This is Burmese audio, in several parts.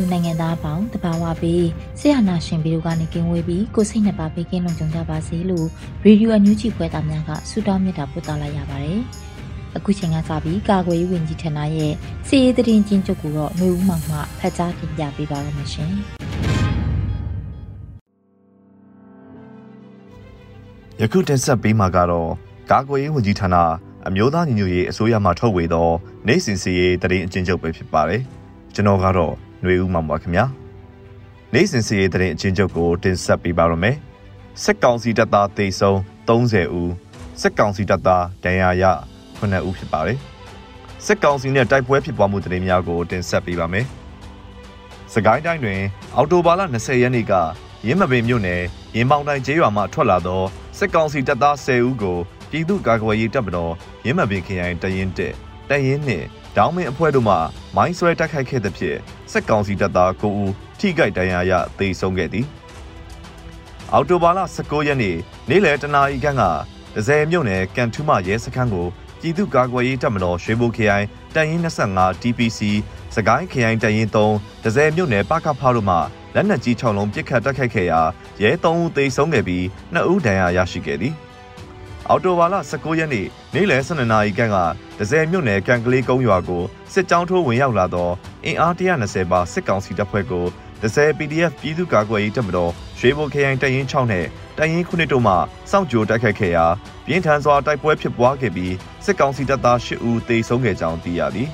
သူနိုင်ငံသားအပေါင်းတဘာဝပေးဆရာနာရှင်ပြီးတို့ကနေကင်းဝေးပြီးကိုစိတ်နှစ်ပါးပေးကင်းလုံခြုံကြပါစေလို့ရေဒီယိုအန်ယူဂျီဖွယ်သားများကဆုတောင်းမေတ္တာပို့သလာရပါတယ်။အခုချိန်ကစပြီးကာကွယ်ရေးဝန်ကြီးဌာနရဲ့စီရေးတရင်ချင်းချုပ်ကိုတော့မျိုးဦးမှမှဖတ်ကြားတင်ပြပေးပါရမရှင်။ယခုတင်ဆက်ပေးမှာကတော့ကာကွယ်ရေးဝန်ကြီးဌာနအမျိုးသားညီညွတ်ရေးအစိုးရမှထုတ်ဝေသောနိုင်စင်စီရေးတရင်အချင်းချုပ်ပဲဖြစ်ပါတယ်။ကျွန်တော်ကတော့ ຫນွေဦးမှာပါခင်ဗျာနေ့စဉ်စီရေးတဲ့အချင်းချုပ်ကိုတင်ဆက်ပေးပါရမယ်စက်ကောင်စီတပ်သားတေဆုံး30ဦးစက်ကောင်စီတပ်သားဒဏ်ရာရ9ဦးဖြစ်ပါတယ်စက်ကောင်စီနဲ့တိုက်ပွဲဖြစ်ပွားမှုသတင်းများကိုတင်ဆက်ပေးပါမယ်စကိုင်းတိုင်းတွင် အော်တိုဘာလ20ရက်နေ့ကရင်းမပင်မြို့နယ်ရင်မောင်တိုင်းကျေးရွာမှထွက်လာသောစက်ကောင်စီတပ်သား10ဦးကိုပြည်သူ့ကာကွယ်ရေးတပ်မတော်ရင်းမပင်ခရိုင်တရင်တက် တရင်နှင့်ဒေါင်းမင်းအဖွဲ့တို့မှမိုင်းဆွဲတိုက်ခိုက်ခဲ့သဖြင့်စက်ကောင်စီတပ်သား9ဦးထိခိုက်ဒဏ်ရာရသေဆုံးခဲ့သည်အော်တိုဘာလ19ရက်နေ့နေ့လယ်တနာရီခန့်ကဒဇယ်မြို့နယ်ကန်ထူးမရဲစခန်းကိုပြည်သူ့ကာကွယ်ရေးတပ်မတော်ရွှေဘိုခရိုင်တန်ရင်25 TPC စကိုင်းခရိုင်တန်ရင်3ဒဇယ်မြို့နယ်ပကဖားတို့မှလက်နက်ကြီး6လုံးပစ်ခတ်တိုက်ခိုက်ခဲ့ရာရဲ3ဦးသေဆုံးခဲ့ပြီး2ဦးဒဏ်ရာရရှိခဲ့သည် အော်တိုဘာလ19ရက်နေ့နေ့လယ်12နာရီခန့်ကဒဇယ်မြို့နယ်ကန်ကလေးကုန်းရွာကိုစစ်ကြောင်းထိုးဝင်ရောက်လာသောအင်အား120ပါစစ်ကောင်စီတပ်ဖွဲ့ကိုဒဇယ် PDF ပြည်သူ့ကာကွယ်ရေးတပ်မတော်ရွှေဘိုခရိုင်တရင်6နဲ့တရင်9တို့မှစောင့်ကြိုတိုက်ခိုက်ခဲ့ရာပြင်းထန်စွာတိုက်ပွဲဖြစ်ပွားခဲ့ပြီးစစ်ကောင်စီတပ်သား10ဦးသေဆုံးခဲ့ကြောင်းသိရသည်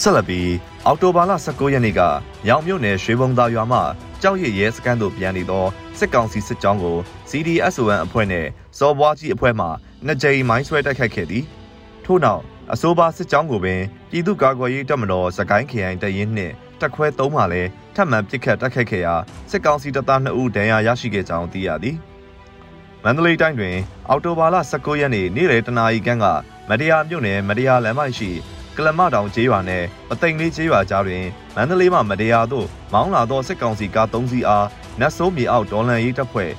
ဆက်လက်ပြီးအောက်တိုဘာလ19ရက်နေ့ကရောင်မြို့နယ်ရွှေဘုံသာရွာမှ ကြောက်ရည်ရဲစခန်းသို့ပြန်နေသောစစ်ကောင်စီစစ်ကြောင်းကို CDSON အဖွဲ့နဲ့စော်ဘွားကြီးအဖွဲ့မှနှစ်ကြိမ်မိုင်းဆွဲတိုက်ခိုက်ခဲ့သည်ထို့နောက်အဆိုပါစစ်ကြောင်းကိုပင်ပြည်သူ့ကာကွယ်ရေးတပ်မတော်စကိုင်းခရိုင်တရင်နှင့်တက်ခွဲသုံးမှလည်းထပ်မံပစ်ခတ်တိုက်ခိုက်ခဲ့ရာစစ်ကောင်စီတပ်သား2ဦးဒဏ်ရာရရှိခဲ့ကြောင်းသိရသည်မန္တလေးတိုင်းတွင် အော်တိုဘာလ19ရက်နေ့နေ့လယ်တနာရီခန့်ကမတရားမြို့နယ်မတရားလမ်းမရှိ ကလမတောင်ကျေးရွာနယ်ပသိမ်လေးကျေးရွာကြားတွင်မန္တလေးမှမတရားသို့မောင်းလာသောစစ်ကောင်စီကား3စီးအားနတ်ဆိုးမြေအောက်ဒေါ်လန်ရေးတပ်ဖွဲ့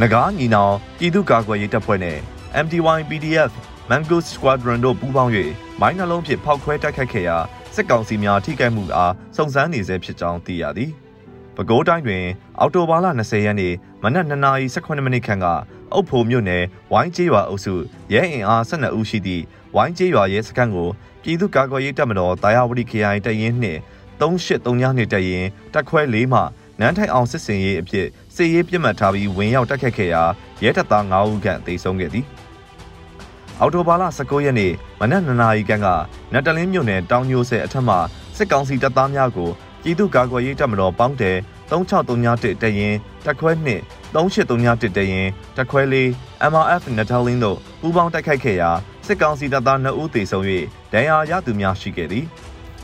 ငကားညီနောင်ပြည်သူ့ကာကွယ်ရေးတပ်ဖွဲ့နဲ့ MTY PDF Mango Squadron တို့ပူးပေါင်း၍မိုင်းနှလုံးဖြင့်ဖောက်ခွဲတိုက်ခိုက်ခဲ့ရာစစ်ကောင်စီများထိခိုက်မှုအားစုံစမ်းနေဆဲဖြစ်ကြောင်းသိရသည်။ပဲခူးတိုင်းတွင် အောက်တိုဘာလ20ရက်နေ့မနက်2:18မိနစ်ခန့်ကအုပ်ဖို့မြို့နယ်ဝိုင်းကျေးရွာအုပ်စုရဲအင်အား12ဦးရှိသည့် ဝိုင်းကျေးရွာရဲစခန်းကိုပြည်သူ့ကာကွယ်ရေးတပ်မတော်တာယာဝတီခရိုင်တရင်နှင့်3839နှစ်တရင်တက်ခွဲ၄မှနန်းထိုင်အောင်စစ်စင်ရေးအဖြစ်စစ်ရေးပြစ်မှတ်ထားပြီးဝင်ရောက်တိုက်ခတ်ခဲ့ရာရဲတပ်သား9ဦးခန့်သေဆုံးခဲ့သည်။အော်တိုဘာလ19ရက်နေ့မနက်9နာရီခန့်ကနတ်တလင်းမြို့နယ်တောင်ညိုဆယ်အထက်မှစစ်ကောင်စီတပ်သားများကိုပြည်သူ့ကာကွယ်ရေးတပ်မတော်ပေါင်းတယ်3631တရင်တက်ခွဲ2 3831တရင်တက်ခွဲ4 MRF နတလင်းတို့ပူးပေါင်းတိုက်ခိုက်ခဲ့ရာ စစ်ကောင်စီတပ်သား2ဦးသေဆုံး၍ဒဏ်ရာရသူများရှိခဲ့သည်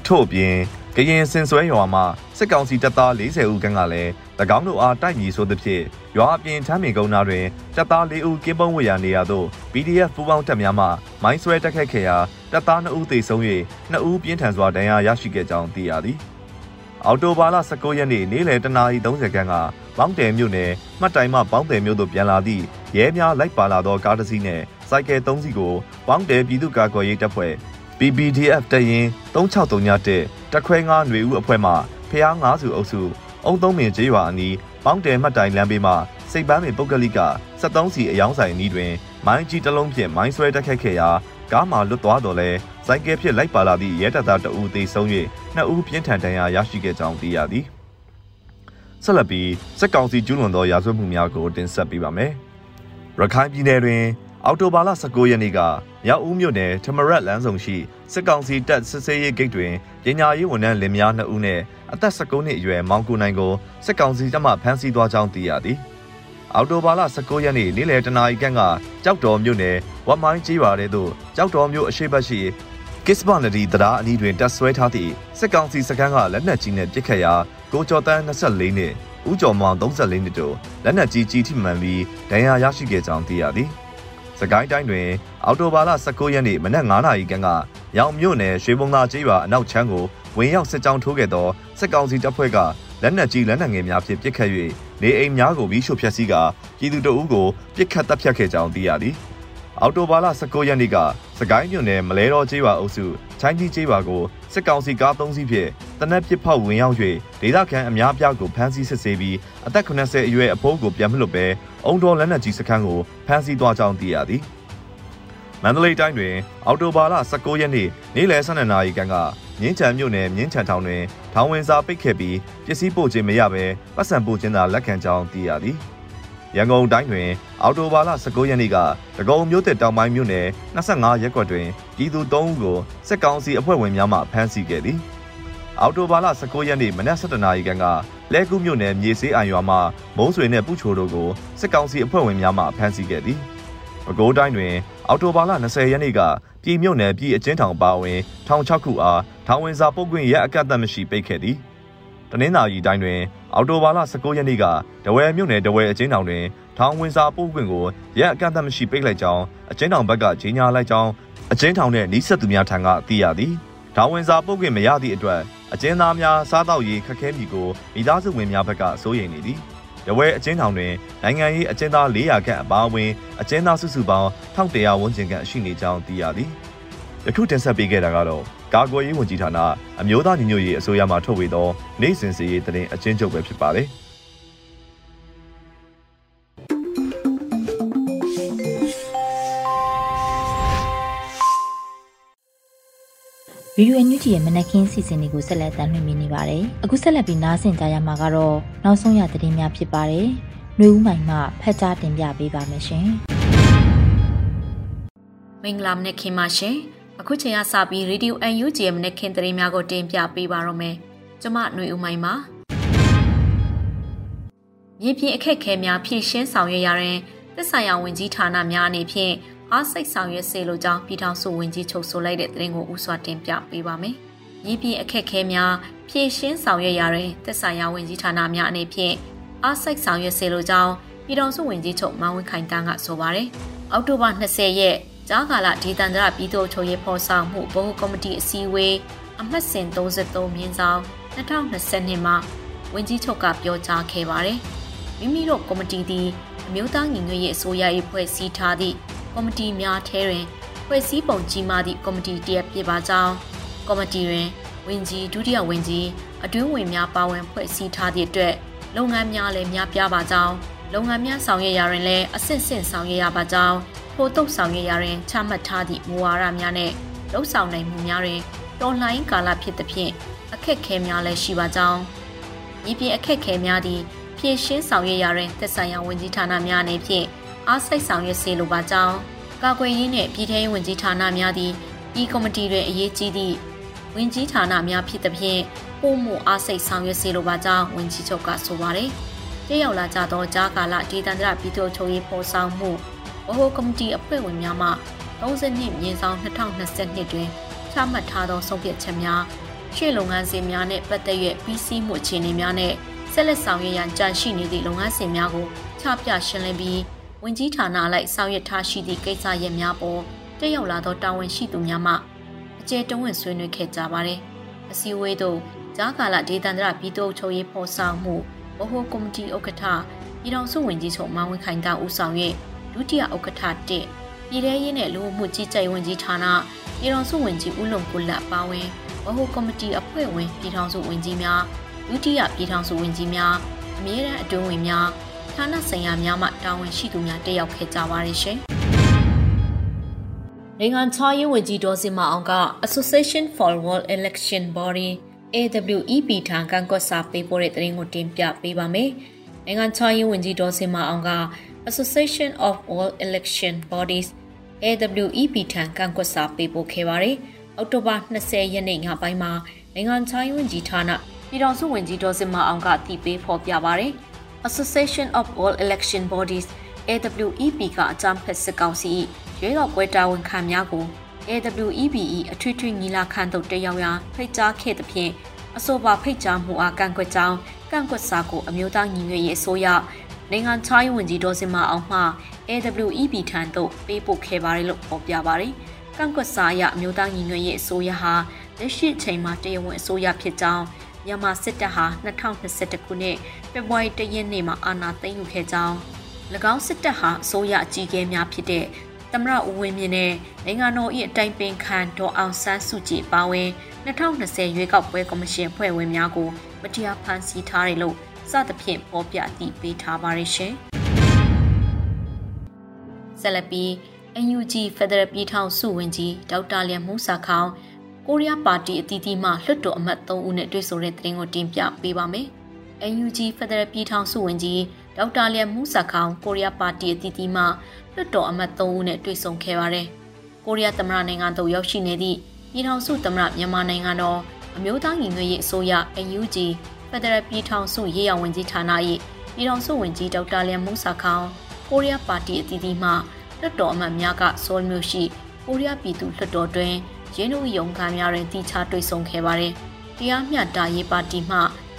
ထို့အပြင်ကရင်စင်ဆွဲရွာမှာစစ်ကောင်စီတပ်သား40ဦးခန့်ကလည်း၎င်းတို့အားတိုက်ညီဆိုသဖြင့်ရွာအပြင်ထမ်းမြင်ကုန်းသားတွင်တပ်သား၄ဦးကင်းပုံးဝရနေရာသို့ PDF ပူးပေါင်းတပ်များမှမိုင်းဆွဲတိုက်ခိုက်ခဲ့ရာတပ်သား2ဦးသေဆုံး၍2ဦးပြင်းထန်စွာဒဏ်ရာရရှိခဲ့ကြောင်းသိရသည်။ အော်တိုဘာလ19ရက်နေ့နေ့လယ်တနာရီ30ခန်းကပေါင်းတယ်မြို့နယ်မှတ်တိုင်မှပေါင်းတယ်မြို့သို့ပြန်လာသည့်ရဲများလိုက်ပါလာသောကားတစ်စီးနှင့်စိုက်ကယ်3စီးကိုပေါင်းတယ်ပြည်သူ့ကာကွယ်ရေးတပ်ဖွဲ့ PPDF တရင်3631တက်ခွဲ9ຫນွေဦးအဖွဲ့မှဖျား9စုအုပ်စုအုံသုံးပင်ကျေးရွာအနီးပေါင်းတယ်မှတ်တိုင်လမ်းဘေးမှာစိတ်ပန်းပင်ပုတ်ကလိက73စီအယောင်းဆိုင်အနီးတွင် မိုင်းကြီးတစ်လုံးဖြင့်မိုင်းဆွဲတက်ခတ်ခဲ့ရာကားမှာလွတ်သွားတော့လဲ စိုက်ကဲဖြစ်လိုက်ပါလာသည့်ရဲတပ်သားတအူးသေဆုံး၍နှစ်ဦးပြင်းထန်ဒဏ်ရာရရှိခဲ့ကြောင်းသိရသည်ဆက်လက်ပြီးစက်ကောင်စီကျူးလွန်သောရာဇဝတ်မှုများကိုတင်ဆက်ပေးပါမယ်ရခိုင်ပြည်နယ်တွင် အော်တိုဘာလ19ရက်နေ့ကမြောက်ဦးမြို့နယ်ထမရက်လမ်းဆောင်ရှိစစ်ကောင်စီတပ်စစ်ဆေးရေးဂိတ်တွင်ပညာရေးဝန်ထမ်းလင်မယား2ဦးနဲ့အသက်19နှစ်အရွယ်မောင်ကိုနိုင်ကိုစစ်ကောင်စီတပ်မှဖမ်းဆီးသွားကြောင်းသိရသည်။အော်တိုဘာလ19ရက်နေ့နေ့လယ်တနာရီခန့်ကကြောက်တော်မြို့နယ်ဝတ်မိုင်းကြီးပါတဲ့သို့ကြောက်တော်မြို့အရှိတ်ရှိ ကစ်ဘနဒီတရားအနီးတွင်တပ်ဆွဲထားသည့်စစ်ကောင်စီစခန်းကလက်နက်ကြီးနဲ့ပစ်ခတ်ရာကိုကျော်တန်း24နှစ်ဦးကျော်မောင်34နှစ်တို့လက်နက်ကြီးကြီးထိမှန်ပြီးဒဏ်ရာရရှိခဲ့ကြောင်းသိရသည်။စကိုင်းတိုင်းတွင် အော်တိုဘာလ19ရက်နေ့မနက်9:00နာရီခန့်ကရောင်မြို့နယ်ရွှေဘုံသာကျေးရွာအနောက်ချမ်းကိုဝင်ရောက်စစ်ကြောင်းထိုးခဲ့သောစစ်ကောင်စီတပ်ဖွဲ့ကလက်နက်ကြီးလက်နက်ငယ်များဖြင့်ပစ်ခတ်၍နေအိမ်များကိုပြီးရှို့ဖျက်ဆီးကာပြည်သူတအုပ်ကိုပစ်ခတ်တပ်ဖြတ်ခဲ့ကြောင်းသိရသည်။အော်တိုဘာလ19ရက်နေ့က စကိုင်းမြို့နယ်မလဲတော်ကျေးရွာအုပ်စုချိုင်းကြီးကျေးရွာကိုစစ်ကောင်စီကား3စီးဖြင့်တနက်ပစ်ဖောက်ဝင်ရောက်၍ဒေသခံအများပြားကိုဖမ်းဆီးစစ်ဆေးပြီးအသက်80အရွယ်အဖိုးကိုပြန်မလွတ်ဘဲအုံတော်လက်နက်ကြီးစခန်းကိုဖမ်းဆီးသွားကြောင်းသိရသည်မန္တလေးတိုင်းတွင် အော်တိုဘာလ19ရက်နေ့နေ့လယ်12နာရီခန့်ကမြင်းချံမြို့နယ်မြင်းချံထောင်တွင်ထောင်ဝင်စာပိတ်ခဲ့ပြီးပစ္စည်းပို့ခြင်းမရဘဲပတ်စံပို့ခြင်းသာလက်ခံကြောင်းသိရသည် ရန်ကုန်တိုင်းတွင် အော်တိုဘာလ19ရက်နေ့ကတကုံမြို့သက်တောင်ပိုင်းမြို့နယ်25ရပ်ကွက်တွင်ပြည်သူ3ဦးကိုစစ်ကောင်စီအဖွဲ့ဝင်များမှဖမ်းဆီးခဲ့သည်အော်တိုဘာလ19ရက်နေ့မနက်7:00နာရီခန့်ကလဲကူးမြို့နယ်မြေစေးအိုင်ရွာမှမုံးဆွေနှင့်ပူချိုတို့ကိုစစ်ကောင်စီအဖွဲ့ဝင်များမှဖမ်းဆီးခဲ့သည်။ပဲခူးတိုင်းတွင်အော်တိုဘာလ20ရက်နေ့ကပြည်မြို့နယ်ပြည်အကျဉ်းထောင်ပါဝင်ထောင်6ခုအားထောင်ဝင်စာပုတ်ခွင့်ရက်အကန့်အသတ်မရှိပိတ်ခဲ့သည်။တနင်္သာရီတိုင်းတွင် အော်တိုဘာလ19ရက်နေ့ကဒဝဲမြို့နယ်ဒဝဲအကျဉ်းထောင်တွင်ထောင်ဝင်စာပုတ်ခွင့်ကိုရက်အကန့်အသတ်မရှိပိတ်လိုက်ကြောင်းအကျဉ်းထောင်ဘက်ကကြေညာလိုက်ကြောင်းအကျဉ်းထောင်နှင့်နှိဆက်သူများထံကသိရသည်။ထောင်ဝင်စာပုတ်ခွင့်မရသည့်အတွက်အကျဉ်းသားများစားတော့ရေးခက်ခဲမိကိုမိသားစုဝင်များဘက်ကစိုးရိမ်နေသည်ရဝဲအကျဉ်းထောင်တွင်နိုင်ငံရေးအကျဉ်းသား400ခန့်အပါအဝင်အကျဉ်းသားစုစုပေါင်း1100ဝန်းကျင်ခန့်ရှိနေကြောင်းသိရသည်ယခုတင်ဆက်ပေးခဲ့တာကတော့ ကာကွယ်ရေးဝန်ကြီးဌာနအမျိုးသားညီညွတ်ရေးအစိုးရမှထုတ်ဝေသောနိုင်စဉ်စီရေးတရင်အကျဉ်းချုပ်ပဲဖြစ်ပါတယ်။ဗီဒီယိုအန်ယူဂျီရဲ့မနက်ခင်းစီစဉ်တွေကိုဆက်လက်တင်ပြနေပါတယ်။အခုဆက်လက်ပြီးနားဆင်ကြရမှာကတော့နောက်ဆုံးရသတင်းများဖြစ်ပါတယ်။ຫນွေဦးမိုင်မှဖတ်ကြားတင်ပြပေးပါမယ်ရှင်။မင်္ဂလာမနက်ခင်းပါရှင်။ အခုချိန်ကစပြီးရေဒီယိုအန်ယူဂျီရဲ့မနက်ခင်းသတင်းများကိုတင်ပြပေးပါရမယ်။ကျွန်မຫນွေဦးမိုင်ပါ။မြေပြင်အခက်ခဲများဖြည့်ရှင်းဆောင်ရွက်ရတဲ့သစ္စာယဝင်ကြီးဌာနများအနေဖြင့်အားစိတ်ဆောင်ရွက်စေလိုကြောင်းပြည်ထောင်စုဝန်ကြီးချုပ်ဆိုလိုက်တဲ့သတင်းကိုဥစွာတင်ပြပေးပါမယ်။ရည်ပြည့်အခက်ခဲများဖြည့်ရှင်းဆောင်ရွက်ရတဲ့သက်ဆိုင်ရာဝန်ကြီးဌာနများအနေဖြင့်အားစိတ်ဆောင်ရွက်စေလိုကြောင်းပြည်ထောင်စုဝန်ကြီးချုပ်မန်ဝင်းခိုင်တန်းကဆိုပါတယ်။အောက်တိုဘာ20ရက် ကြားကာလဒေသန္တရပြည်သူ့ချုပ်ရေးဖော်ဆောင်မှုဘုတ်ကော်မတီအစည်းအဝေးအမှတ်စဉ်33မြင်းဆောင်2020မှာဝန်ကြီးချုပ်ကပြောကြားခဲ့ပါတယ်။မိမိတို့ကော်မတီသည်အမျိုးသားညီညွတ်ရေးအစိုးရ၏ဖွဲ့စည်းထားသည့်ကော်မတီများထဲတွင်ဖွဲ့စည်းပုံကြီးမားသည့်ကော်မတီတရက်ဖြစ်ပါကြောင်းကော်မတီတွင်ဝင်ကြီးဒုတိယဝင်ကြီးအတွင်းဝင်များပါဝင်ဖွဲ့စည်းထားသည့်အတွက်လုပ်ငန်းများလည်းများပြားပါကြောင်းလုပ်ငန်းများဆောင်ရွက်ရာတွင်လည်းအဆင့်ဆင့်ဆောင်ရွက်ရပါကြောင်း ထို့တုတ်ဆောင်ရွက်ရာတွင်ချမှတ်ထားသည့်မူဝါဒများနဲ့လှုပ်ဆောင်နိုင်မှုများတွင်တော်လှန်ရေးကာလဖြစ်သဖြင့်အခက်ခဲများလည်းရှိပါကြောင်းဤပြင်အခက်ခဲများသည့်ဖြည့်ရှင်းဆောင်ရွက်ရာတွင်သက်ဆိုင်ရာဝန်ကြီးဌာနများအနေဖြင့်အားစိတ်ဆောင်ရွက်စေလိုပါကြောင်းကာကွယ်ရေးနှင့်ပြည်ထရေးဝန်ကြီးဌာနများသည်ဤကော်မတီတွင်အရေးကြီးသည့်ဝန်ကြီးဌာနများဖြစ်သဖြင့်ပို့မှုအားစိတ်ဆောင်ရွက်စေလိုပါကြောင်းဝန်ကြီးချုပ်ကဆိုပါတယ်။တရောက်လာကြသောကြားကာလဒေသန္တရပြည်သူ့ချုပ်ရေးဖော်ဆောင်မှု ဗဟိုကော်မတီအဖွဲ့ဝင်များမှ30နှစ်မြင်းဆောင်2022တွင်ချမှတ်ထားသောဆုံးဖြတ်ချက်များရှေ့လုပ်ငန်းစဉ်များနှင့်ပတ်သက်၍ပြီးစီးမှုအခြေအနေများနှင့်ဆက်လက်ဆောင်ရွက်ရန်ကြံရှိနေသည့်လုပ်ငန်းစဉ်များကိုချပြရှင်းလင်းပြီးဝင်ကြီးဌာနလိုက်ဆောင်ရွက်ထားရှိသည့်ကိစ္စရပ်များပေါ်တက်ရောက်လာသောတာဝန်ရှိသူများမှအကျယ်တဝင့်ဆွေးနွေးခဲ့ကြပါတယ်။အစည်းအဝေးသို့ကြားကာလဒေသန္တရပြည်သူ့ချုပ်ရေးဖော်ဆောင်မှုဗဟိုကော်မတီဥက္ကဋ္ဌပြည်တော်စုဝင်ကြီးချုပ်မန်ဝင်းခိုင်ကဦးဆောင်၍ ဒုတိယဥက္ကဋ္ဌ1ပြည်ထရေးနဲ့လူမှုကြီးကြပ်ဝင်ကြီးဌာနပြည်တော်စုဝင်ကြီးဦးလုံကိုလက်ပါဝင်ဗဟိုကော်မတီအဖွဲ့ဝင်ပြည်ထောင်စုဝင်ကြီးများဒုတိယပြည်ထောင်စုဝင်ကြီးများအမြဲတမ်းအတွင်းဝင်များဌာနဆိုင်ရာများမှတာဝန်ရှိသူများတက်ရောက်ခဲ့ကြပါရရှင်။နိုင်ငံခြားရေးဝန်ကြီးဒေါ်စင်မအောင်က Association for World Election Body AWEP ထံကန့်ကွက်စာပေးပို့တဲ့သတင်းကိုတင်ပြပေးပါမယ်။နိုင်ငံခြားရေးဝန်ကြီးဒေါ်စင်မအောင်က Association of World Election Bodies AWEP ထံကန့်ကွက်စာပေးပို့ခဲ့ပါတယ်။အောက်တိုဘာ20ရက်နေ့ညပိုင်းမှာနိုင်ငံခြားရေးဝန်ကြီးဌာနပြည်ထောင်စုဝန်ကြီးဒေါ်စင်မအောင်ကတည်ပေးဖော်ပြပါတယ်။ Association of All Election Bodies AWEP ကအကြမ်းဖက်စစ်ကောင်စီရွေးကောက်ပွဲတာဝန်ခံများကို AWEBE အထွေထွေညီလာခံသို့တက်ရောက်ရာဖိတ်ကြားခဲ့သဖြင့်အဆိုပါဖိတ်ကြားမှုအားကန့်ကွက်ကြောင်းကန့်ကွက်စာကိုအမျိုးသားညီညွတ်ရေးအစိုးရ နိုင်ငံခြားရေးဝန်ကြီးဒေါ်စင်မအောင်မှ AWEB ထံသို့ပေးပို့ခဲ့ပါတယ်လို့ဖော်ပြပါတယ်။ကန့်ကွက်စာအရအမျိုးသားညီညွတ်ရေးအစိုးရဟာလက်ရှိအချိန်မှာတရားဝင်အစိုးရဖြစ်ကြောင်းမြန်မာစစ်တပ်ဟာ2021ခုနှစ်ဖေဖော်ဝါရီလရက်နေ့မှာအာဏာသိမ်းယူခဲ့ကြောင်း၎င်းစစ်တပ်ဟာအစိုးရအကြီးအကဲများဖြစ်တဲ့သမရဦးဝင်းမြင့်နဲ့နိုင်ငံတော်၏အတိုင်ပင်ခံဒေါ်အောင်ဆန်းစုကြည်ပါဝင်2020ရွေးကောက်ပွဲကော်မရှင်ဖွဲ့ဝင်များကိုမတရားဖမ်းဆီးထားတယ်လို့ စသဖြင့်ပေါ်ပြတည်ပေးထားပါရရှင်။ဆက်လက်ပြီး NUG Federal ပြည်ထောင်စုဝန်ကြီးဒေါက်တာလျံမူးစာခေါင်ကိုရီးယားပါတီအသီးသီးမှလွှတ်တော်အမတ်3ဦးနဲ့တွေ့ဆုံတဲ့သတင်းကိုတင်ပြပေးပါမယ်။ NUG Federal ပြည်ထောင်စုဝန်ကြီးဒေါက်တာလျံမူးစာခေါင်ကိုရီးယားပါတီအသီးသီးမှလွှတ်တော်အမတ်3ဦးနဲ့တွေ့ဆုံခဲ့ပါတယ်။ကိုရီးယားသမ္မတနိုင်ငံသို့ရောက်ရှိနေသည့်ပြည်ထောင်စုသမ္မတမြန်မာနိုင်ငံတော်အမျိုးသားညီညွတ်ရေးအစိုးရ NUG ဖက်ဒရယ်ပြည်ထောင်စုရေးရာဝန်ကြီးဌာန၏ပြည်ထောင်စုဝန်ကြီးဒေါက်တာလျံမူးစာခေါင်ကိုရီးယားပါတီအသီးသီးမှလွှတ်တော်အမတ်များကစောလ်မျိုးရှိကိုရီးယားပြည်သူလွှတ်တော်တွင်ရင်းနှီးရုံခံများတွင်တိချတွေ့ဆုံခဲ့ပါတယ်။တရားမျှတရေးပါတီမှ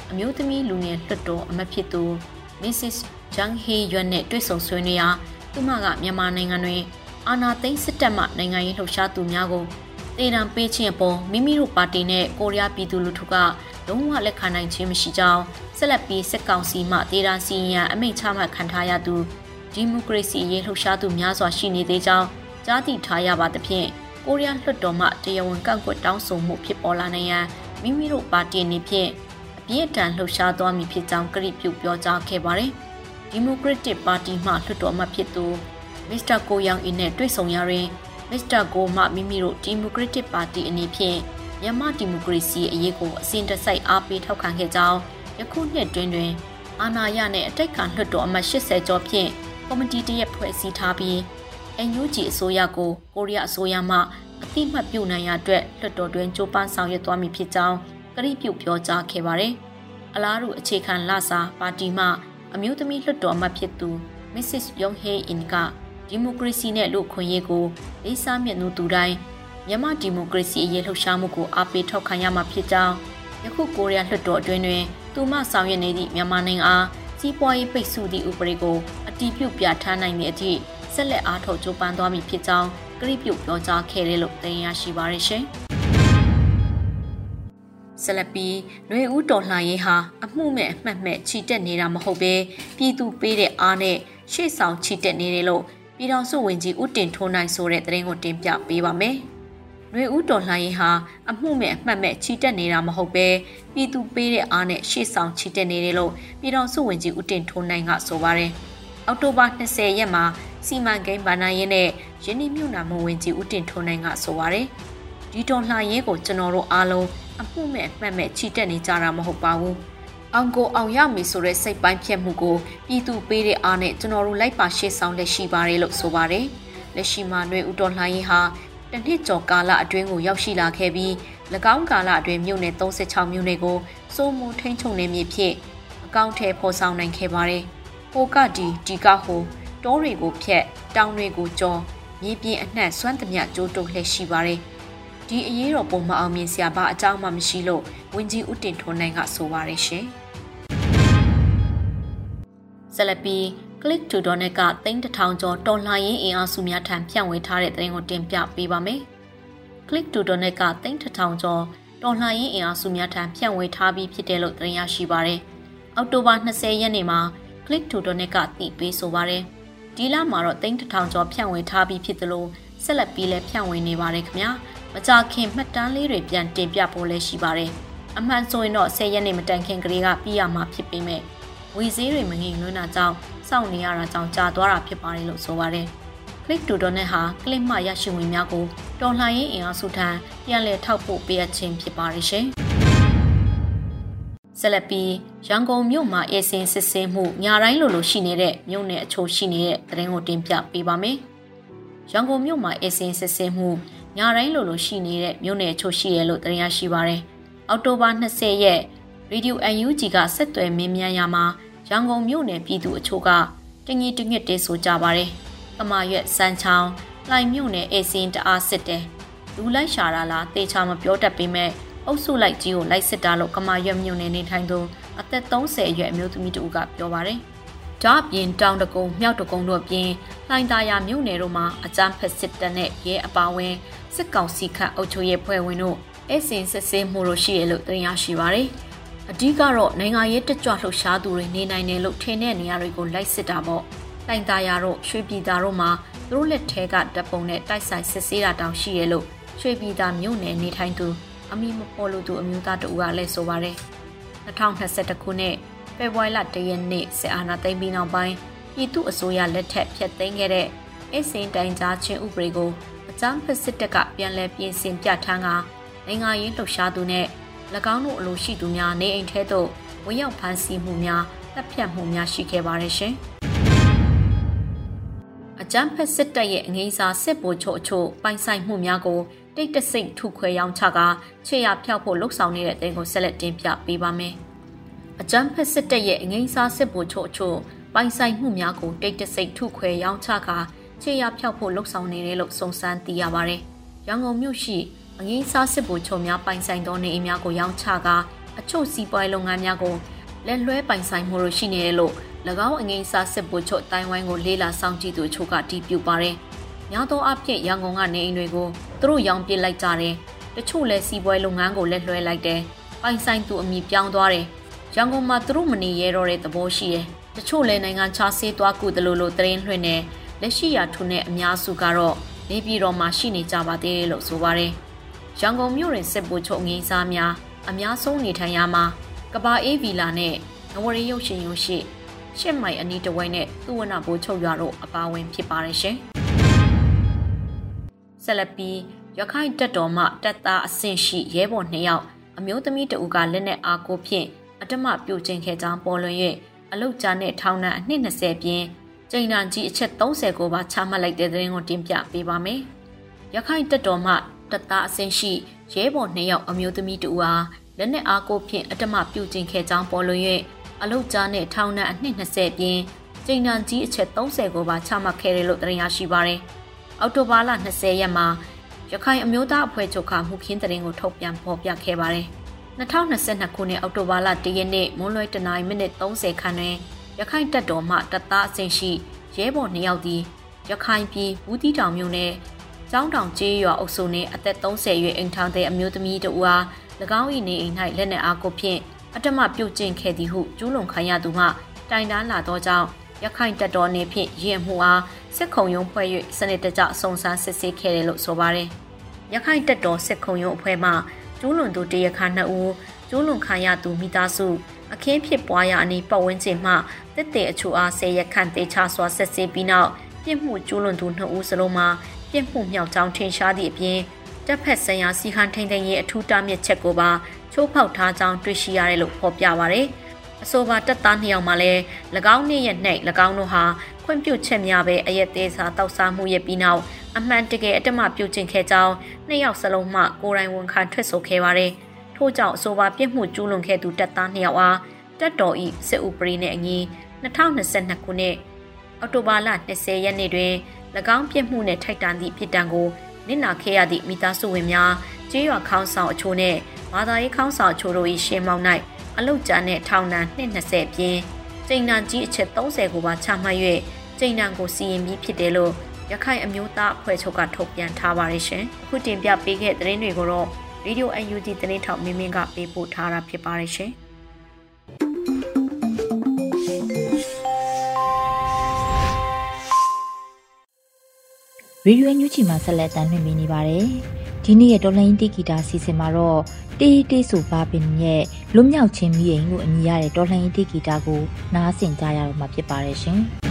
အမျိုးသမီးလူငယ်လွှတ်တော်အမတ်ဖြစ်သူ Mrs. Jang Hee Yuan နဲ့တွေ့ဆုံဆွေးနွေးရာသူမကမြန်မာနိုင်ငံတွင်အာဏာသိမ်းစစ်တပ်မှနိုင်ငံရေးလှုပ်ရှားသူများကိုတေတံပေးခြင်းအပေါ်မိမိတို့ပါတီနဲ့ကိုရီးယားပြည်သူလူထုက လုံးဝလက်ခံနိုင်ခြင်းမရှိကြောင်းဆက်လက်ပြီးစစ်ကောင်စီမှတေတံစီရင်အမိန့်ချမှတ်ခံထားရသူဒီမိုကရေစီရေးလှုပ်ရှားသူများစွာရှိနေသေးကြောင်းကြားသိထားရပါသဖြင့်ကိုရီးယားလွှတ်တော်မှတရားဝင်ကန့်ကွက်တောင်းဆိုမှုဖြစ်ပေါ်လာနိုင်ရန်မိမိတို့ပါတီအနေဖြင့်အပြည့်အထန်လှုပ်ရှားသွားမည်ဖြစ်ကြောင်းကြိပြုပြောကြားခဲ့ပါတယ်။ဒီမိုကရက်တစ်ပါတီမှလွှတ်တော်အမတ်ဖြစ်သူမစ္စတာကိုယောင်အင်းနဲ့တွေ့ဆုံရရင်မစ္စတာကိုမှမိမိတို့ဒီမိုကရက်တစ်ပါတီအနေဖြင့် မြန်မာဒီမိုကရေစီအရေးကိုအစဉ်တစိုက်အားပေးထောက်ခံခဲ့ကြောင်းယခုနှစ်တွင်တွင် အာဏာရနဲ့အတိုက်ခံလွှတ်တော်အမတ်80ကျော်ဖြင့်ကော်မတီတရက်ဖွဲ့စည်းထားပြီး NUG အစိုးရကိုကိုရီးယားအစိုးရမှအတိမတ်ပြုနိုင်ရအတွက်လွှတ်တော်တွင်ကြိုးပမ်းဆောင်ရွက်သွားမည်ဖြစ်ကြောင်းကတိပြုပြောကြားခဲ့ပါတယ်။အလားတူအခြေခံလစာပါတီမှအမျိုးသမီးလွှတ်တော်အမတ်ဖြစ်သူ Mrs. Yong Hee In ကဒီမိုကရေစီနဲ့လူခွင့်ရေးကိုလေးစားမြတ်နိုးသူတိုင်း မြန်မာဒီမိုကရေစီအရေးလှုပ်ရှားမှုကိုအားပေးထောက်ခံရမှာဖြစ်ကြောင်းယခုကိုရီးယားလွှတ်တော်အတွင်းတွင်သူမဆောင်ရွက်နေသည့်မြန်မာနိုင်ငံအားစီးပွားရေးပိတ်ဆို့သည့်ဥပဒေကိုအတီးပြုတ်ပြဋ္ဌာန်းနိုင်တဲ့အထိဆက်လက်အားထုတ်ကြိုးပမ်းသွားမည်ဖြစ်ကြောင်းကတိပြုပြောကြားခဲ့တယ်လို့သိရရှိပါရရှင်။ဆက်လက်ပြီးຫນွေဦးတော်လှန်ရေးဟာအမှုမဲ့အမှတ်မဲ့ချီတက်နေတာမဟုတ်ပဲပြည်သူပေးတဲ့အားနဲ့ရှေ့ဆောင်ချီတက်နေတယ်လို့ပြည်ထောင်စုဝန်ကြီးဦးတင်ထွန်းနိုင်ဆိုတဲ့သတင်းကိုတင်ပြပေးပါမယ်။ ຫນွေဦးတော်လှန်ရေးဟာအမှုမဲ့အမှတ်မဲ့ချီတက်နေတာမဟုတ်ပဲပြည်သူပေးတဲ့အားနဲ့ရှေ့ဆောင်ချီတက်နေတယ်လို့ပြည်ထောင်စုဝန်ကြီးဦးတင်ထွန်းနိုင်ကဆိုပါတယ်။အောက်တိုဘာ20ရက်မှာစီမံကိန်းဗဏ္ဍာရေးနဲ့ယင်းနှမြုပ်နှံမှုဝန်ကြီးဦးတင်ထွန်းနိုင်ကဆိုပါတယ်။ဒီတော်လှန်ရေးကိုကျွန်တော်တို့အားလုံးအမှုမဲ့အမှတ်မဲ့ချီတက်နေကြတာမဟုတ်ပါဘူး။အောင်ကိုအောင်ရမယ်ဆိုတဲ့စိတ်ပိုင်းဖြတ်မှုကိုပြည်သူပေးတဲ့အားနဲ့ကျွန်တော်တို့လိုက်ပါရှေ့ဆောင်လက်ရှိပါတယ်လို့ဆိုပါတယ်။လက်ရှိမှာຫນွေဦးတော်လှန်ရေးဟာ တနှစ်ကျော်ကာလအတွင်းကိုရောက်ရှိလာခဲ့ပြီး၎င်းကာလအတွင်းမြို့နယ်36မြို့နယ်ကိုစိုးမိုးထိန်းချုပ်နေမည်ဖြစ်အကောင့်ထဲပေါ်ဆောင်နိုင်ခဲ့ပါတယ်။ဟိုကဒီဒီကဟိုတောတွေကိုဖျက်တောင်တွေကိုကျော်မြေပြင်အနှံ့စွမ်းသမျှကြိုးတုပ်လှည့်ရှိပါတယ်။ဒီအရေးတော်ပုံမအောင်မြင်စရာဘာအကြောင်းမှမရှိလို့ဝင်းကြီးဦးတင်ထွန်းနိုင်ကဆိုပါရရှင်။ဆက်လက်ပြီး Click to Donate ကသိန်းတစ်ထောင်ကျော်တော်လှန်ရေးအင်အားစုများထံဖြန့်ဝေထားတဲ့သတင်းကိုတင်ပြပေးပါမယ်။ Click to Donate ကသိန်းတစ်ထောင်ကျော်တော်လှန်ရေးအင်အားစုများထံဖြန့်ဝေထားပြီးဖြစ်တယ်လို့သတင်းရရှိပါရယ်။အောက်တိုဘာ20ရက်နေ့မှာ Click to Donate ကတည်ပေးဆိုပါရယ်။ဒီလမှာတော့သိန်းတစ်ထောင်ကျော်ဖြန့်ဝေထားပြီးဖြစ်တယ်လို့ဆက်လက်ပြီးလည်းဖြန့်ဝေနေပါတယ်ခင်ဗျာ။မကြခင်မှတ်တမ်းလေးတွေပြန်တင်ပြဖို့လည်းရှိပါတယ်။အမှန်ဆိုရင်တော့10ရက်နေမတန်ခင်ကလေးကပြီးရမှာဖြစ်ပေမဲ့ ဝီဈေးတွေမငြိမ်လွန်းတာကြောင့်စောင့်နေရတာကြောင့်ကြာသွားတာဖြစ်ပါတယ်လို့ဆိုပါတယ်။လစ်တူတော်နဲ့ဟာကလစ်မှရရှိဝင်များကိုတော်လှန်ရေးအင်အားစုထံပြန်လည်ထောက်ပို့ပေးအပ်ခြင်းဖြစ်ပါရရှင်။ဆက်လက်ပြီးရန်ကုန်မြို့မှာအေစင်စစ်စင်းမှုညာတိုင်းလိုလိုရှိနေတဲ့မြို့နယ်အချို့ရှိနေတဲ့သတင်းကိုတင်ပြပေးပါမယ်။ရန်ကုန်မြို့မှာအေစင်စစ်စင်းမှုညာတိုင်းလိုလိုရှိနေတဲ့မြို့နယ်အချို့ရှိရလို့သတင်းရရှိပါရယ်။အောက်တိုဘာ20ရက် ရေဒီယို UNG ကဆက်သွယ်မင်းမြန်ရမှာရန်ကုန်မြို့နယ်ပြည်သူအချို့ကတငီတငစ်တေးဆိုကြပါရယ်။ကမာရွက်စမ်းချောင်းလှိုင်မြို့နယ်အေစင်တအားစစ်တယ်။လူလိုက်ရှာတာလားတေချာမပြောတတ်ပေမဲ့အုပ်စုလိုက်ကြီးကိုလိုက်စစ်တာလို့ကမာရွက်မြို့နယ်နေထိုင်သူအသက်30အရွယ်အမျိုးသမီးတူကပြောပါတယ်။ဒါ့အပြင်တောင်တကုံမြောက်တကုံတို့အပြင်လှိုင်သာယာမြို့နယ်တို့မှာအကြမ်းဖက်စစ်တပ်နဲ့ရဲအပါဝင်စစ်ကောင်စီခန့်အုပ်ချုပ်ရေးဖွဲ့ဝင်တို့အစင်စစ်ဆေးမှုတို့ရှိရလို့တင်ရရှိပါတယ်။ အဓိကတော့နိုင်ငံရေးတကြွလှုပ်ရှားသူတွေနေနိုင်တယ်လို့ထင်တဲ့နေရာတွေကိုလိုက်စစ်တာပေါ့။လှိုင်သာယာတို့ရွှေပြည်သာတို့မှာသူတို့လက်ထဲကတပ်ပုံနဲ့တိုက်ဆိုင်စစ်ဆေးတာတောင်ရှိရလို့ရွှေပြည်သာမြို့နယ်နေထိုင်သူအမိမပေါ်လို့သူအမျိုးသားတဦးကလည်းဆိုပါတယ်2021ခုနှစ်ဖေဖော်ဝါရီလ1ရက်နေ့စစ်အာဏာသိမ်းပြီးနောက်ပိုင်းပြည်သူအစိုးရလက်ထက်ဖျက်သိမ်းခဲ့တဲ့အစင်တိုင်ကြားခြင်းဥပဒေကိုအကြမ်းဖက်စစ်တပ်ကပြန်လည်ပြင်ဆင်ပြဋ္ဌာန်းကနိုင်ငံရေးလှုပ်ရှားသူနဲ့၎ င်းတို့အလိုရှိသူများနေအိမ်ထဲသို့ဝင်ရောက်ဖမ်းဆီးမှုများတပ်ဖြတ်မှုများရှိခဲ့ပါတယ်ရှင်။အကြမ်းဖက်စစ်တပ်ရဲ့အငိမ့်စာစစ်ဗိုလ်ချုပ်အချို့ပိုင်ဆိုင်မှုများကိုတိတ်တဆိတ်ထုခွဲရောင်းချကခြေရဖျောက်ဖို့လှုံ့ဆော်နေတဲ့တဲ့ကိုဆက်လက်တင်ပြပေးပါမယ်။အကြမ်းဖက်စစ်တပ်ရဲ့အငိမ့်စားစစ်ဗိုလ်ချုပ်အချို့ပိုင်ဆိုင်မှုများကိုတိတ်တဆိတ်ထုခွဲရောင်းချကခြေရဖျောက်ဖို့လှုံ့ဆော်နေတယ်လို့စုံစမ်းသိရပါတယ်။ရန်ကုန်မြို့ရှိ အငိမ့်စားစစ်ဗိုလ်ချုပ်များပိုင်ဆိုင်သောနေအိမ်များကိုရောင်းချကအချို့စီးပွားရေးလုပ်ငန်းများကိုလက်လွဲပိုင်ဆိုင်မှုတို့ရှိနေတယ်လို့၎င်းအငိမ့်စားစစ်ဗိုလ်ချုပ်တိုင်ဝိုင်းကိုလေးလာစောင့်ကြည့်သူအချို့ကတည်ပြုပါတယ်။များသောအားဖြင့်ရန်ကုန်ကနေအိမ်တွေကိုသူတို့ရောင်းပစ်လိုက်ကြတယ်။တချို့လည်းစီးပွားလုပ်ငန်းကိုလက်လွှဲလိုက်တယ်။ပိုင်ဆိုင်သူအမိပြောင်းသွားတယ်။ရန်ကုန်မှာသူတို့မနေရတော့တဲ့သဘောရှိတယ်။တချို့လည်းနိုင်ငံခြားဆေးသွားကူတယ်လို့လို့သတင်းလွှင့်နေလက်ရှိရာထုနဲ့အများစုကတော့နေပြည်တော်မှာရှိနေကြပါသေးတယ်လို့ဆိုပါတယ်။ ရန်ကုန်မြို့တွင်စစ်ဗိုလ်ချုပ်ငင်းစားများအများဆုံးနေထိုင်ရမှာကဘာအေးဗီလာနဲ့နဝရရုပ်ရှင်ရုံရှိရှစ်မိုင်အနီးတစ်ဝိုင်းနဲ့သူဝနဘိုးချုပ်ရွာတို့အပါအဝင်ဖြစ်ပါတယ်ရှင်။ဆက်လက်ပြီးရခိုင်တပ်တော်မှတပ်သားအဆင့်ရှိရဲဘော်2ယောက်အမျိုးသမီးတဦးကလက်နက်အားကိုဖြင့်အတမပြုတ်ကျင်ခဲ့ကြောင်းပေါ်လွင်၍အလုတ်ကြားနဲ့ထောင်နှံအနှစ်20ပြင်းကျိန်တန်ကြီးအချက်30ကိုပါချမှတ်လိုက်တဲ့သတင်းကိုတင်ပြပေးပါမယ်။ရခိုင်တပ်တော်မှ တပ်သားအဆင့်ရှိရဲဘော်2ယောက်အမျိုးသမီးတဦးအားလက်နက်အားကိုဖြင့်အတမပြုတ်ကျင်ခဲ့ကြောင်းပေါ်လွင်၍အလုတ်ကြားနဲ့ထောင်နှံအနှစ်20ပြင်းကျိန်တန်ကြီးအချက်30ကိုပါချမှတ်ခဲ့တယ်လို့သတင်းရရှိပါရယ်။အောက်တိုဘာလ20ရက်မှာရခိုင်အမျိုးသားအဖွဲ့ချုပ်ကမှုခင်းတရင်ကိုထုတ်ပြန်ဖော်ပြခဲ့ပါတယ်။2022ခုနှစ်အောက်တိုဘာလ1ရက်နေ့မွန်းလွဲတနာရီမိနစ်30ခန်းတွင်ရခိုင်တပ်တော်မှတပ်သားအဆင့်ရှိရဲဘော်2ယောက်သည်ရခိုင်ပြည်ဘူးတီတောင်မြို့နယ် ကျောင်းတောင်ကျေးရွာအုပ်စုနှင့်အသက်30ရွယ်အိမ်ထောင်တဲ့အမျိုးသမီးတို့အား၎င်း၏နေအိမ်၌လက်နက်အားကိုဖြင့်အတမပြုတ်ကျင့်ခဲ့သည်ဟုကျူးလွန်ခံရသူမှတိုင်တန်းလာသောကြောင့်ရခိုင်တပ်တော်နေဖြင့်ရင်မှုအားစစ်ခုံရုံးဖွဲ့၍စနစ်တကျစုံစမ်းစစ်ဆေးခဲ့တယ်လို့ဆိုပါတယ်။ရခိုင်တပ်တော်စစ်ခုံရုံးအဖွဲ့မှကျူးလွန်သူတရခါနှစ်ဦးကျူးလွန်ခံရသူမိသားစုအခင်းဖြစ်ပွားရာအနီးပတ်ဝန်းကျင်မှတစ်တေအချို့အားဆယ်ရက်ခန့်တေချစွာဆက်ဆေးပြီးနောက်ပြစ်မှုကျူးလွန်သူနှစ်ဦးစလုံးမှာ ပြစ်မှုမြောက်ကြောင်းထင်ရှားသည့်အပြင်တပ်ဖက်ဆိုင်ရာစီဟန်ထိန်ထိန်ရဲ့အထူးတားမြစ်ချက်ကိုပါချိုးဖောက်ထားကြောင်းတွေ့ရှိရတယ်လို့ဖော်ပြပါရယ်။အဆိုပါတပ်သားနှစ်ယောက်မှလည်း၎င်းနေ့ရက်၌၎င်းတို့ဟာခွင့်ပြုချက်များပဲအရက်သေးစာတောက်စားမှုရဲ့ပြီးနောက်အမှန်တကယ်အတ္တမပြုတ်ကျင်ခဲ့ကြောင်းနှစ်ယောက်စလုံးမှကိုယ်တိုင်ဝန်ခံထွက်ဆိုခဲ့ပါတယ်။ထို့ကြောင့်အဆိုပါပြစ်မှုကျူးလွန်ခဲ့သူတပ်သားနှစ်ယောက်အားတပ်တော်၏စစ်ဥပဒေနှင့်အညီ2022ခုနှစ်အောက်တိုဘာလ20ရက်နေ့တွင်၎ င်းပြစ်မှုနှင့်ထိုက်တန်သည့်ဖြစ်တံကိုနစ်နာခဲ့ရသည့်မိသားစုဝင်များကျေးရွာခေါင်းဆောင်အချို့နှင့်ဘာသာရေးခေါင်းဆောင်အချို့တို့၏ရှေ့မှောက်၌အလုတ်ကြနဲ့ထောင်ဒဏ်220ပြင်းကျိန်နံကြီးအချက်30ကိုပါချမှတ်၍ကျိန်နံကိုစီရင်ပြီးဖြစ်တယ်လို့ရခိုင်အမျိုးသားအဖွဲ့ချုပ်ကထုတ်ပြန်ထားပါတယ်ရှင်။အခုတင်ပြပေးခဲ့တဲ့သတင်းတွေကိုတော့ Radio UNG သတင်းထောက်မင်းမင်းကပေးပို့ထားတာဖြစ်ပါတယ်ရှင်။ ရေဒီယိုညူချီမှာဆက်လက်တင်ပြနေပါတယ်။ဒီနေ့ရဲ့တော်လိုင်းတီဂီတာစီစဉ်မှာတော့တေးတေးဆိုပါပင်ရဲ့လွတ်မြောက်ခြင်းမိရင်ကိုအမည်ရတဲ့တော်လှန်ရေးတေးဂီတာကိုနားဆင်ကြရတော့မှာဖြစ်ပါတယ်ရှင်။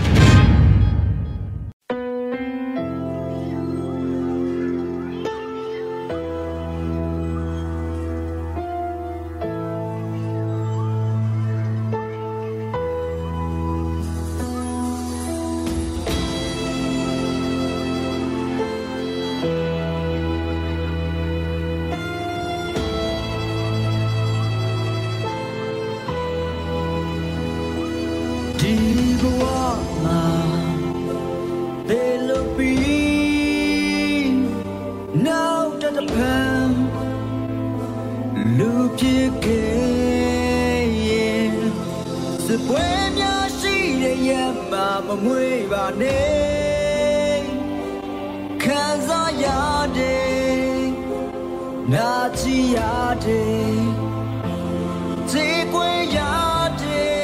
ခံစားရတဲ့နာချီရတဲ့ဈေးကွယ်ရတဲ့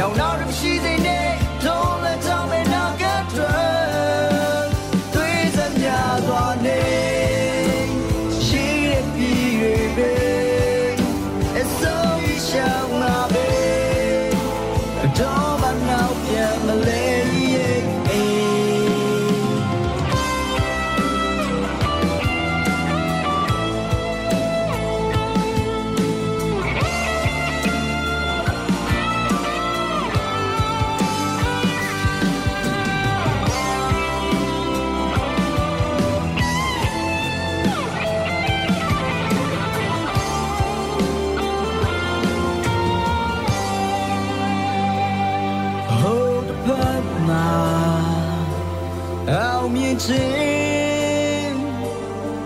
Don't know if she's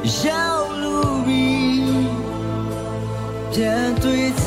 Shall Louis ပြန်တွေ့စ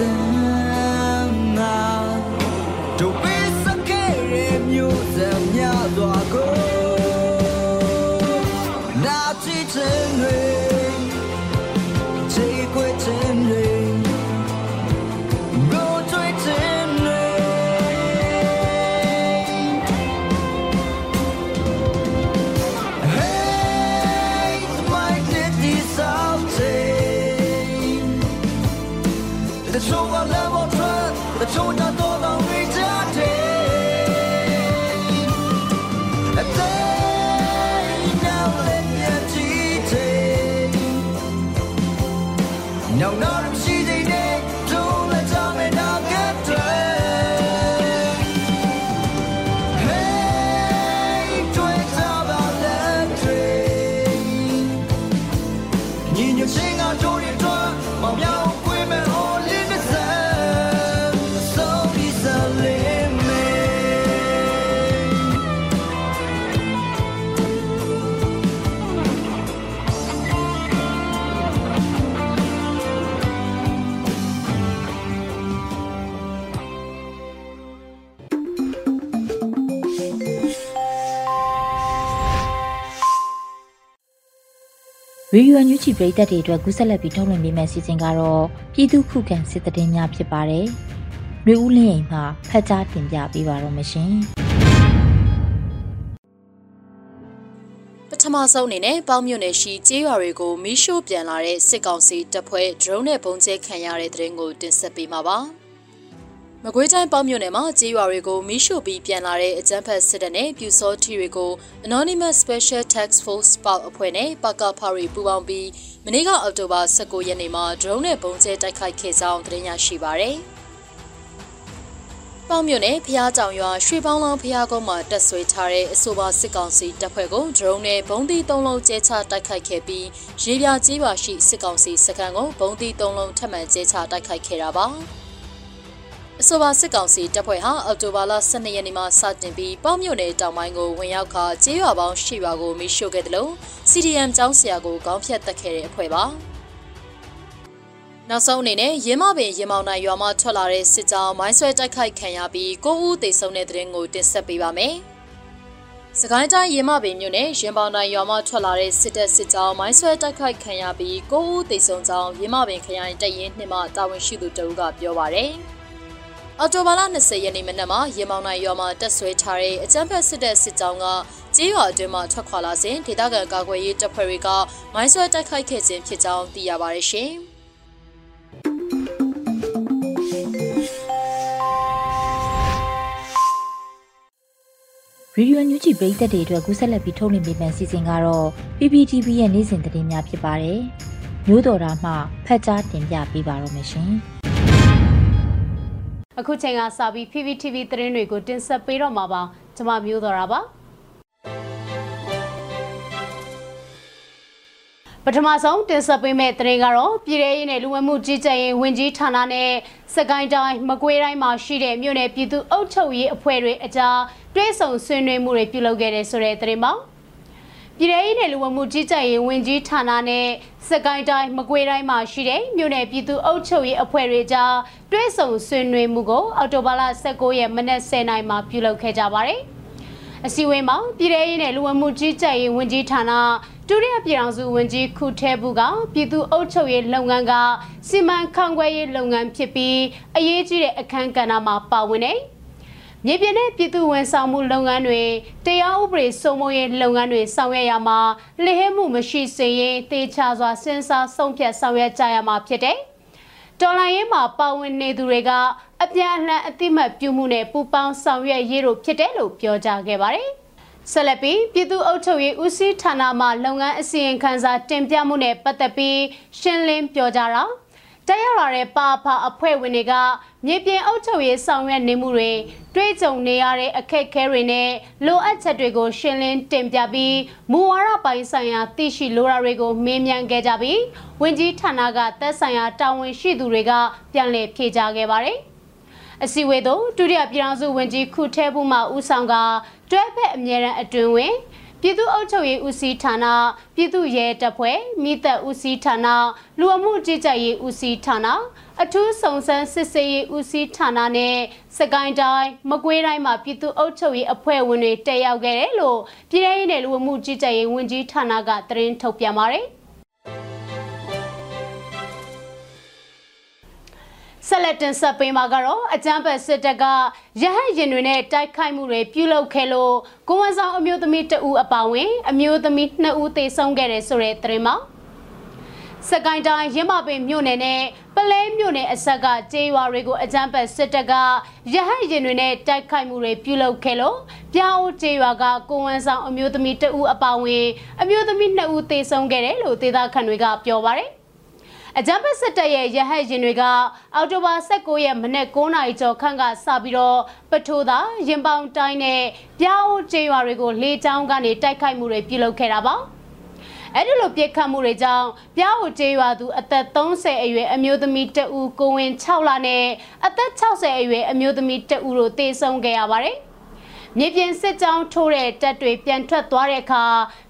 ရေဒီယိုညူချီပရိသတ်တွေအတွက်ကူးဆက်လက်ပြီးထုတ်လွှင့်ပေးမယ့်စီစဉ်ကတော့ပြည်သူခုခံစစ်တရင်များဖြစ်ပါတယ်။မျိုးဦးလင်းအိမ်မှဖတ်ကြားတင်ပြပေးပါတော့မရှင်။ပထမဆုံးအနေနဲ့ပေါင်းမြို့နယ်ရှိကျေးရွာတွေကိုမီးရှို့ပြန်လာတဲ့စစ်ကောင်စီတပ်ဖွဲ့ဒရုန်းနဲ့ပုံကျဲခံရတဲ့တဲ့ရင်ကိုတင်ဆက်ပေးမှာပါ။ မကွေးတိုင်းပေါင်းမြို့နယ်မှာကျေးရွာတွေကိုမီးရှို့ပြီးပြန်လာတဲ့အကြမ်းဖက်စစ်တပ်နဲ့ပြူစောထီတွေကို Anonymous Special Task Force ပေါအဖွဲ့နဲ့ပကဖရီပူးပေါင်းပြီးမနေ့ကအောက်တိုဘာ19ရက်နေ့မှာဒရုန်းနဲ့ပုံကျဲတိုက်ခိုက်ခဲ့ကြောင်းသတင်းရရှိပါရယ်။ပေါင်းမြို့နယ်ဖျားကြောင်ရွာရွှေပေါင်းလောင်းဖျားကုန်းမှာတက်ဆွေထားတဲ့အဆိုပါစစ်ကောင်စီတပ်ဖွဲ့ကိုဒရုန်းနဲ့ဘုံသီး၃လုံးကျဲချတိုက်ခိုက်ခဲ့ပြီးရေပြကျေးပါရှိစစ်ကောင်စီစခန်းကိုဘုံသီး၃လုံးထပ်မံကျဲချတိုက်ခိုက်ခဲ့တာပါ။ အဆိုပါစစ်ကောင်စီတပ်ဖွဲ့ဟာအောက်တိုဘာလ12ရက်နေ့မှာစတင်ပြီးပေါင်းမြို့နယ်တောင်ပိုင်းကိုဝင်ရောက်ခါကျေးရွာပေါင်း၈ရွာကိုမီးရှို့ခဲ့တယ်လို့ CDM ကျောင်းဆရာကိုခေါင်းဖြတ်တက်ခဲ့တဲ့အဖွဲ့ပါနောက်ဆုံးအနေနဲ့ရင်းမပင်ရင်မောင်နိုင်ရွာမှထွက်လာတဲ့စစ်ကြောင်းမိုင်းဆွဲတိုက်ခိုက်ခံရပြီးကိုဦးသေဆုံးတဲ့တဲ့ရင်ကိုတင်ဆက်ပေးပါမယ်စကိုင်းတိုင်းရေမပင်မြို့နယ်ရင်ပေါင်တိုင်းရွာမှထွက်လာတဲ့စစ်တပ်စစ်ကြောင်းမိုင်းဆွဲတိုက်ခိုက်ခံရပြီး၉ဦးသေဆုံးကြောင်းရေမပင်ခရိုင်တပ်ရင်းနှင့်မှတာဝန်ရှိသူတအုပ်ကပြောပါရယ်။ အော်တိုဘာလ20ရက်နေ့မနက်မှာရေမောင်နိုင်ရွာမှာတက်ဆွဲထားတဲ့အကြမ်းဖက်စစ်တပ်စစ်ကြောင်းကကြေးရွာအတွင်းမှာထွက်ခွာလာစဉ်ဒေသခံကာကွယ်ရေးတပ်ဖွဲ့တွေကမိုင်းဆွဲတိုက်ခိုက်ခဲ့ခြင်းဖြစ်ကြောင်းသိရပါတယ်ရှင်။ရေဒီယိုညူဂျီပရိသတ်တွေအတွက်ကူးဆက်လက်ပြီးထုတ်လွှင့်ပေးမယ့်စီစဉ်ကတော့ PPTV ရဲ့နေ့စဉ်သတင်းများဖြစ်ပါတယ်။မျိုးတော်တာမှဖတ်ကြားတင်ပြပေးပါတော့မယ်ရှင်။ အခုချိန်ကစပြီး PPTV သတင်းတွေကိုတင်ဆက်ပေးတော့မှာပါ။ကျွန်မမျိုးတော်တာပါ။ပထမဆုံးတင်ဆက်ပေးမယ့်သတင်းကတော့ပြည်ထရေးနဲ့လူဝင်မှုကြီးကြပ်ရေးဝန်ကြီးဌာနနဲ့စကိုင်းတိုင်းမကွေးတိုင်းမှာရှိတဲ့မြို့နယ်ပြည်သူ့အုပ်ချုပ်ရေးအဖွဲ့တွေအကြားတွဲဆောင်ဆွေးနွေးမှုတွေပြုလုပ်ခဲ့တဲ့ဆိုတဲ့သတင်းပါ ပြည်ထရေးနဲ့လူဝင်မှုကြီးကြပ်ရေးဝန်ကြီးဌာနနဲ့စကိုင်းတိုင်းမကွေးတိုင်းမှာရှိတဲ့မြို့နယ်ပြည်သူ့အုပ်ချုပ်ရေးအဖွဲ့တွေကြားတွဲဆောင်ဆွေးနွေးမှုကိုအော်တိုဘာလ19ရက်မနက်10:00နာရီမှာပြုလုပ်ခဲ့ကြပါတယ်အစည်းအဝေးမှာပြည်ထရေးနဲ့လူဝင်မှုကြီးကြပ်ရေးဝန်ကြီးဌာနဒုတိယပြည်ထောင်စုဝန်ကြီးခုထဲဘူးကပြည်သူ့အုပ်ချုပ်ရေးလုပ်ငန်းကစီမံခန့်ခွဲရေးလုပ်ငန်းဖြစ်ပြီးအရေးကြီးတဲ့အခန်းကဏ္ဍမှာပါဝင်နေ မြေပြင်နဲ့ပြည်သူဝန်ဆောင်မှုလုပ်ငန်းတွေတရားဥပဒေစိုးမိုးရေးလုပ်ငန်းတွေဆောင်ရွက်ရမှာလစ်ဟဲမှုမရှိစေရင်တေချာစွာစဉ်းစားဆုံးဖြတ်ဆောင်ရွက်ကြရမှာဖြစ်တယ်။တော်လိုင်းရေးမှာပါဝင်နေသူတွေကအပြန်အလှန်အတိမတ်ပြုမှုနဲ့ပူးပေါင်းဆောင်ရွက်ရေးတို့ဖြစ်တယ်လို့ပြောကြားခဲ့ပါတယ်။ဆက်လက်ပြီးပြည်သူ့အုပ်ချုပ်ရေးဦးစီးဌာနမှလုပ်ငန်းအစီရင်ခံစာတင်ပြမှုနဲ့ပတ်သက်ပြီးရှင်းလင်းပြောကြားတာ တက်ရောက်လာတဲ့ပါဖာအဖွဲ့ဝင်တွေကမြေပြင်အုပ်ချုပ်ရေးဆောင်ရွက်နေမှုတွေတွေ့ကြုံနေရတဲ့အခက်အခဲတွေနဲ့လိုအပ်ချက်တွေကိုရှင်းလင်းတင်ပြပြီးမူဝါဒပိုင်းဆိုင်ရာသိရှိလိုတာတွေကိုမေးမြန်းခဲ့ကြပြီးဝင်ကြီးဌာနကသက်ဆိုင်ရာတာဝန်ရှိသူတွေကပြန်လည်ဖြေကြားခဲ့ပါတယ်။အစည်းအဝေးသို့ဒုတိယပြည်ထောင်စုဝန်ကြီးခုထဲဘူးမှဦးဆောင်ကတွဲဖက်အမြဲတမ်းအတွင်ဝင် ပြည်သူ့အုပ်ချုပ်ရေးဦးစီးဌာနပြည်သူ့ရဲတပ်ဖွဲ့မိသက်ဦးစီးဌာနလူအမှုကြီးကြပ်ရေးဦးစီးဌာနအထူးစုံစမ်းစစ်ဆေးရေးဦးစီးဌာနနဲ့စကိုင်းတိုင်းမကွေးတိုင်းမှာပြည်သူ့အုပ်ချုပ်ရေးအဖွဲ့ဝင်တွေတက်ရောက်ခဲ့တယ်လို့ပြည်ထောင်ရေးနယ်လူအမှုကြီးကြပ်ရေးဝန်ကြီးဌာနကသတင်းထုတ်ပြန်ပါတယ် ဆက်လက်တင်ဆက်ပေးမှာကတော့အကြမ်းဖက်စစ်တပ်ကရဟတ်ရင်တွေနဲ့တိုက်ခိုက်မှုတွေပြုလုပ်ခဲ့လို့ကိုဝန်ဆောင်အမျိုးသမီးတဦးအပါအဝင်အမျိုးသမီး2ဦးသေဆုံးခဲ့တယ်ဆိုတဲ့သတင်းမှာစကိုင်းတိုင်းရင်းမပင်မြို့နယ်နဲ့ပလဲမြို့နယ်အဆက်ကကျေးရွာတွေကိုအကြမ်းဖက်စစ်တပ်ကရဟတ်ရင်တွေနဲ့တိုက်ခိုက်မှုတွေပြုလုပ်ခဲ့လို့ပြောင်းကျေးရွာကကိုဝန်ဆောင်အမျိုးသမီးတဦးအပါအဝင်အမျိုးသမီး2ဦးသေဆုံးခဲ့တယ်လို့ဒေသခံတွေကပြောပါတယ် အကြမ်းဖက်စစ်တပ်ရဲ့ရဟတ်ရင်တွေကအောက်တိုဘာ16ရက်မနေ့9နာရီကျော်ခန့်ကစပြီးတော့ပထိုးသာရင်ပေါင်တိုင်းနဲ့ပြောင်းကျေးရွာတွေကိုလေကြောင်းကနေတိုက်ခိုက်မှုတွေပြုလုပ်ခဲ့တာပါအဲ့ဒီလိုပြစ်ခတ်မှုတွေကြောင့်ပြောင်းကျေးရွာသူအသက်30အရွယ်အမျိုးသမီးတဦးကိုဝင်6လနဲ့အသက်60အရွယ်အမျိုးသမီးတဦးတို့တေဆုံးခဲ့ရပါတယ် မြေပြင်စစ်ကြောင်းထိုးတဲ့တပ်တွေပြန်ထွက်သွားတဲ့အခါ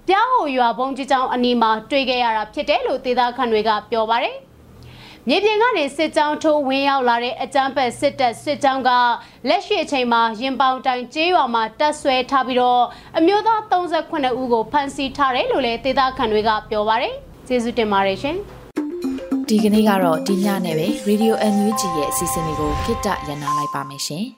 ပြောင်းဟိုရွာဘုံကြီးကြောင်းအနီးမှာတွေ့ခဲ့ရတာဖြစ်တယ်လို့ဒေသခံတွေကပြောပါတယ်။မြေပြင်ကနေစစ်ကြောင်းထိုးဝင်ရောက်လာတဲ့အကြမ်းဖက်စစ်တပ်စစ်ကြောင်းကလက်ရှိအချိန်မှာရင်ပေါင်တိုင်ကျေးရွာမှာတပ်ဆွဲထားပြီးတော့အမျိုးသား38ဦးကိုဖမ်းဆီးထားတယ်လို့လည်းဒေသခံတွေကပြောပါတယ်။ကျေးဇူးတင်ပါတယ်ရှင်။ဒီကနေ့ကတော့ဒီညနဲ့ပဲ Radio NUG ရဲ့အစီအစဉ်လေးကိုခਿੱတရနာလိုက်ပါမယ်ရှင်။